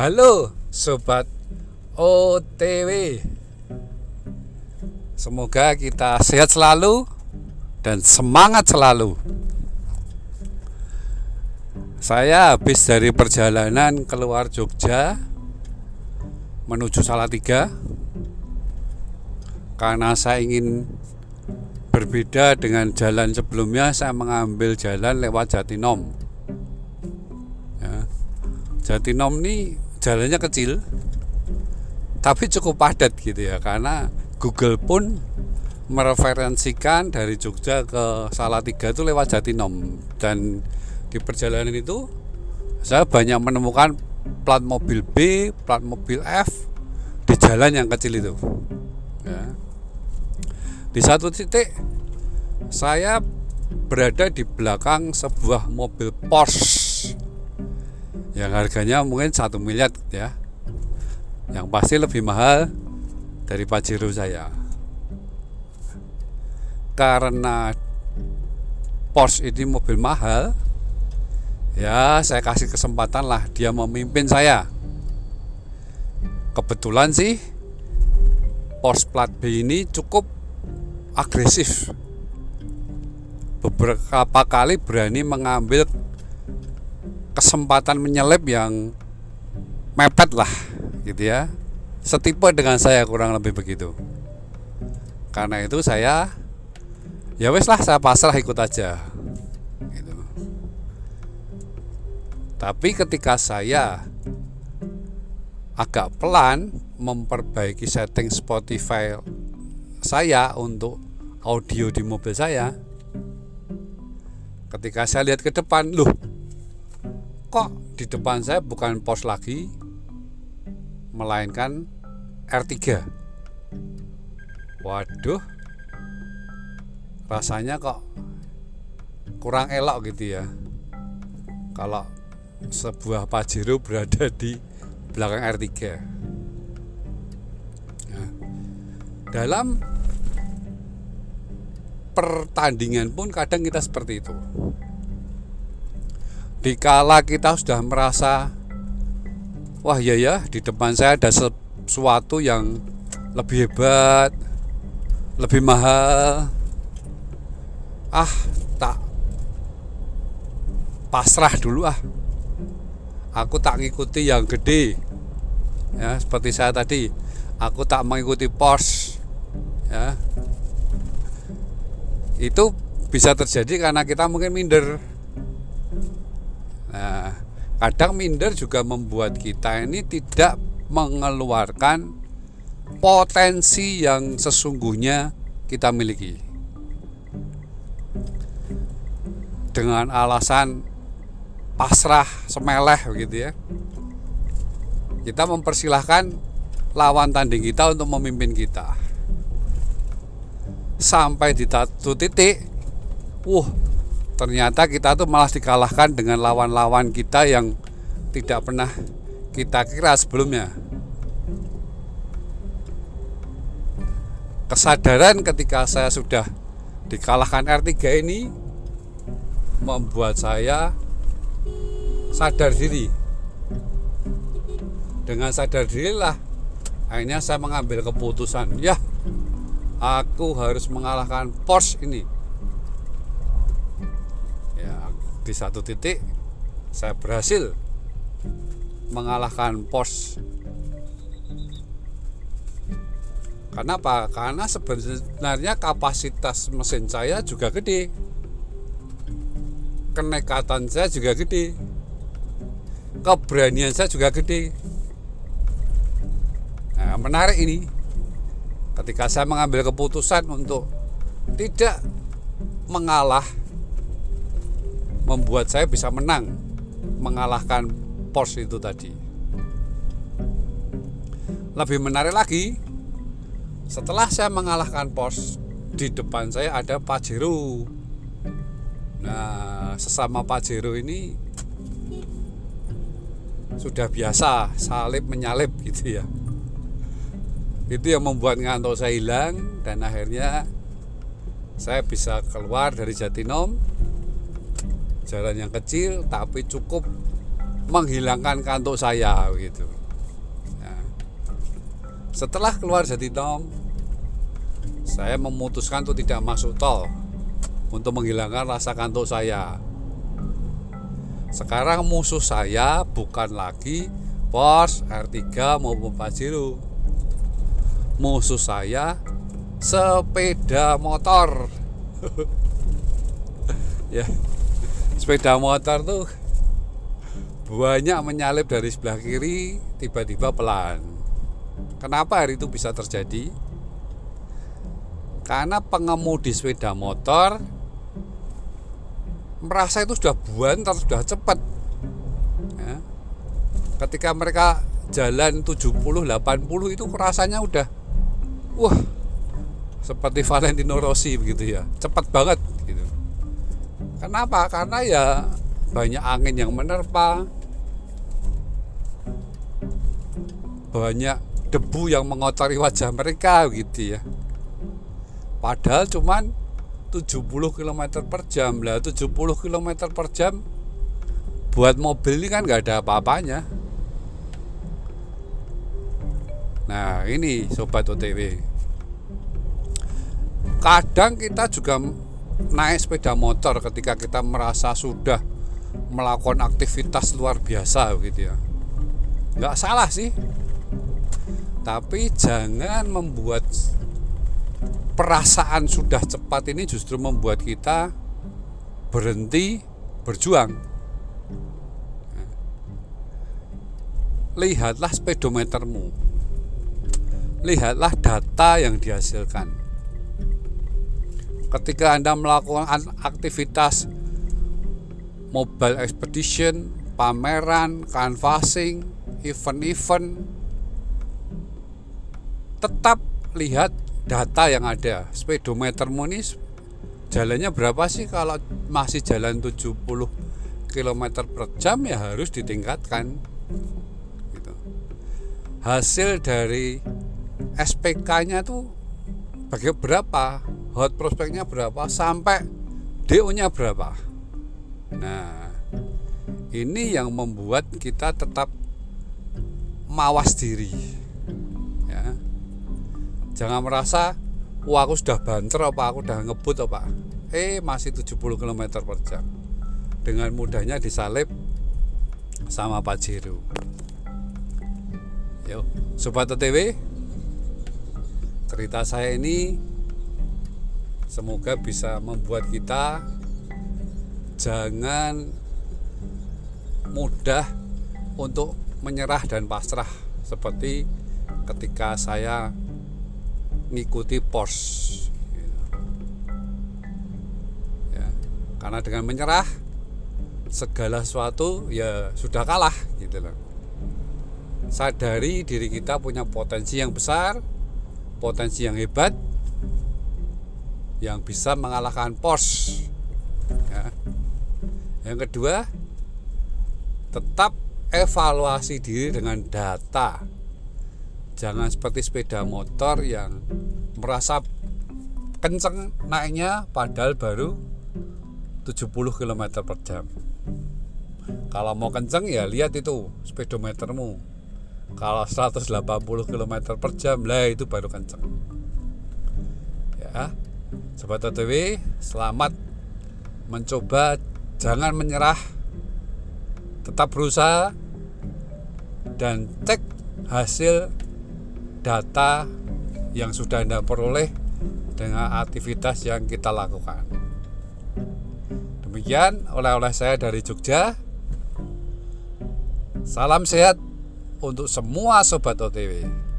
Halo sobat OTW. Semoga kita sehat selalu dan semangat selalu. Saya habis dari perjalanan keluar Jogja menuju Salatiga karena saya ingin berbeda dengan jalan sebelumnya saya mengambil jalan lewat Jatinom ya. Jatinom ini jalannya kecil tapi cukup padat gitu ya karena Google pun mereferensikan dari Jogja ke Salatiga itu lewat Jatinom dan di perjalanan itu saya banyak menemukan plat mobil B, plat mobil F di jalan yang kecil itu. Ya. Di satu titik saya berada di belakang sebuah mobil Porsche yang harganya mungkin satu miliar ya, yang pasti lebih mahal dari Pajero saya. Karena Porsche ini mobil mahal, ya saya kasih kesempatan lah dia memimpin saya. Kebetulan sih Porsche plat B ini cukup agresif. Beberapa kali berani mengambil kesempatan menyelip yang mepet lah gitu ya. Setipe dengan saya kurang lebih begitu. Karena itu saya ya wes lah saya pasrah ikut aja Tapi ketika saya agak pelan memperbaiki setting Spotify saya untuk audio di mobil saya, ketika saya lihat ke depan, loh, kok di depan saya bukan pos lagi, melainkan R3. Waduh, rasanya kok kurang elok gitu ya. Kalau sebuah Pajero berada di belakang R3. Nah, dalam pertandingan pun kadang kita seperti itu. Dikala kita sudah merasa wah ya ya di depan saya ada sesuatu yang lebih hebat, lebih mahal. Ah, tak pasrah dulu ah. Aku tak ngikuti yang gede. Ya seperti saya tadi aku tak mengikuti pos ya. Itu bisa terjadi karena kita mungkin minder nah kadang minder juga membuat kita ini tidak mengeluarkan potensi yang sesungguhnya kita miliki. Dengan alasan pasrah semeleh begitu ya. Kita mempersilahkan lawan tanding kita untuk memimpin kita. Sampai di satu titik uh ternyata kita tuh malah dikalahkan dengan lawan-lawan kita yang tidak pernah kita kira sebelumnya. Kesadaran ketika saya sudah dikalahkan R3 ini membuat saya sadar diri. Dengan sadar dirilah akhirnya saya mengambil keputusan ya aku harus mengalahkan Porsche ini ya di satu titik saya berhasil mengalahkan Porsche. Karena apa? karena sebenarnya kapasitas mesin saya juga gede. Kenekatan saya juga gede. Keberanian saya juga gede. Nah, menarik ini. Ketika saya mengambil keputusan untuk tidak mengalah membuat saya bisa menang mengalahkan pos itu tadi. Lebih menarik lagi setelah saya mengalahkan pos di depan saya ada Pajero. Nah sesama Pajero ini sudah biasa salib menyalip gitu ya. Itu yang membuat ngantuk saya hilang dan akhirnya saya bisa keluar dari Jatinom jalan yang kecil tapi cukup menghilangkan kantuk saya gitu. Nah, setelah keluar Jatinom, saya memutuskan untuk tidak masuk tol untuk menghilangkan rasa kantuk saya. Sekarang musuh saya bukan lagi Porsche R3 maupun Pajero. Musuh saya sepeda motor. ya. Sepeda motor tuh banyak menyalip dari sebelah kiri tiba-tiba pelan. Kenapa hari itu bisa terjadi? Karena pengemudi sepeda motor merasa itu sudah buantar sudah cepat. Ya. ketika mereka jalan 70 80 itu rasanya udah wah seperti Valentino Rossi begitu ya. Cepat banget gitu kenapa? Karena ya banyak angin yang menerpa. Banyak debu yang mengotori wajah mereka gitu ya. Padahal cuman 70 km per jam. Lah 70 km per jam buat mobil ini kan nggak ada apa-apanya. Nah ini sobat OTW kadang kita juga naik sepeda motor ketika kita merasa sudah melakukan aktivitas luar biasa gitu ya nggak salah sih tapi jangan membuat perasaan sudah cepat ini justru membuat kita berhenti berjuang. Lihatlah speedometermu. Lihatlah data yang dihasilkan. Ketika Anda melakukan aktivitas mobile expedition, pameran, canvassing, event-event tetap lihat data yang ada. Speedometermu ini jalannya berapa sih? Kalau masih jalan 70 km per jam ya harus ditingkatkan. Gitu. hasil dari SPK nya tuh bagi berapa hot prospeknya berapa? Sampai DO nya berapa? Nah ini yang membuat kita tetap mawas diri jangan merasa wah aku sudah banter apa? Aku sudah ngebut apa? Eh masih 70 km per jam. Dengan mudahnya disalip sama Pak Jiru. Yuk Sobat OTW cerita saya ini semoga bisa membuat kita jangan mudah untuk menyerah dan pasrah seperti ketika saya ngikuti pos ya, karena dengan menyerah segala sesuatu ya sudah kalah gitu loh. Sadari diri kita punya potensi yang besar potensi yang hebat yang bisa mengalahkan pos ya. yang kedua tetap evaluasi diri dengan data. Jangan seperti sepeda motor yang merasa kenceng naiknya padahal baru 70 km per jam. Kalau mau kenceng ya lihat itu speedometermu. Kalau 180 km per jam lah itu baru kenceng. Ya Sobat OTW selamat mencoba jangan menyerah tetap berusaha dan cek hasil data yang sudah Anda peroleh dengan aktivitas yang kita lakukan. Demikian oleh-oleh saya dari Jogja. Salam sehat untuk semua sobat OTW.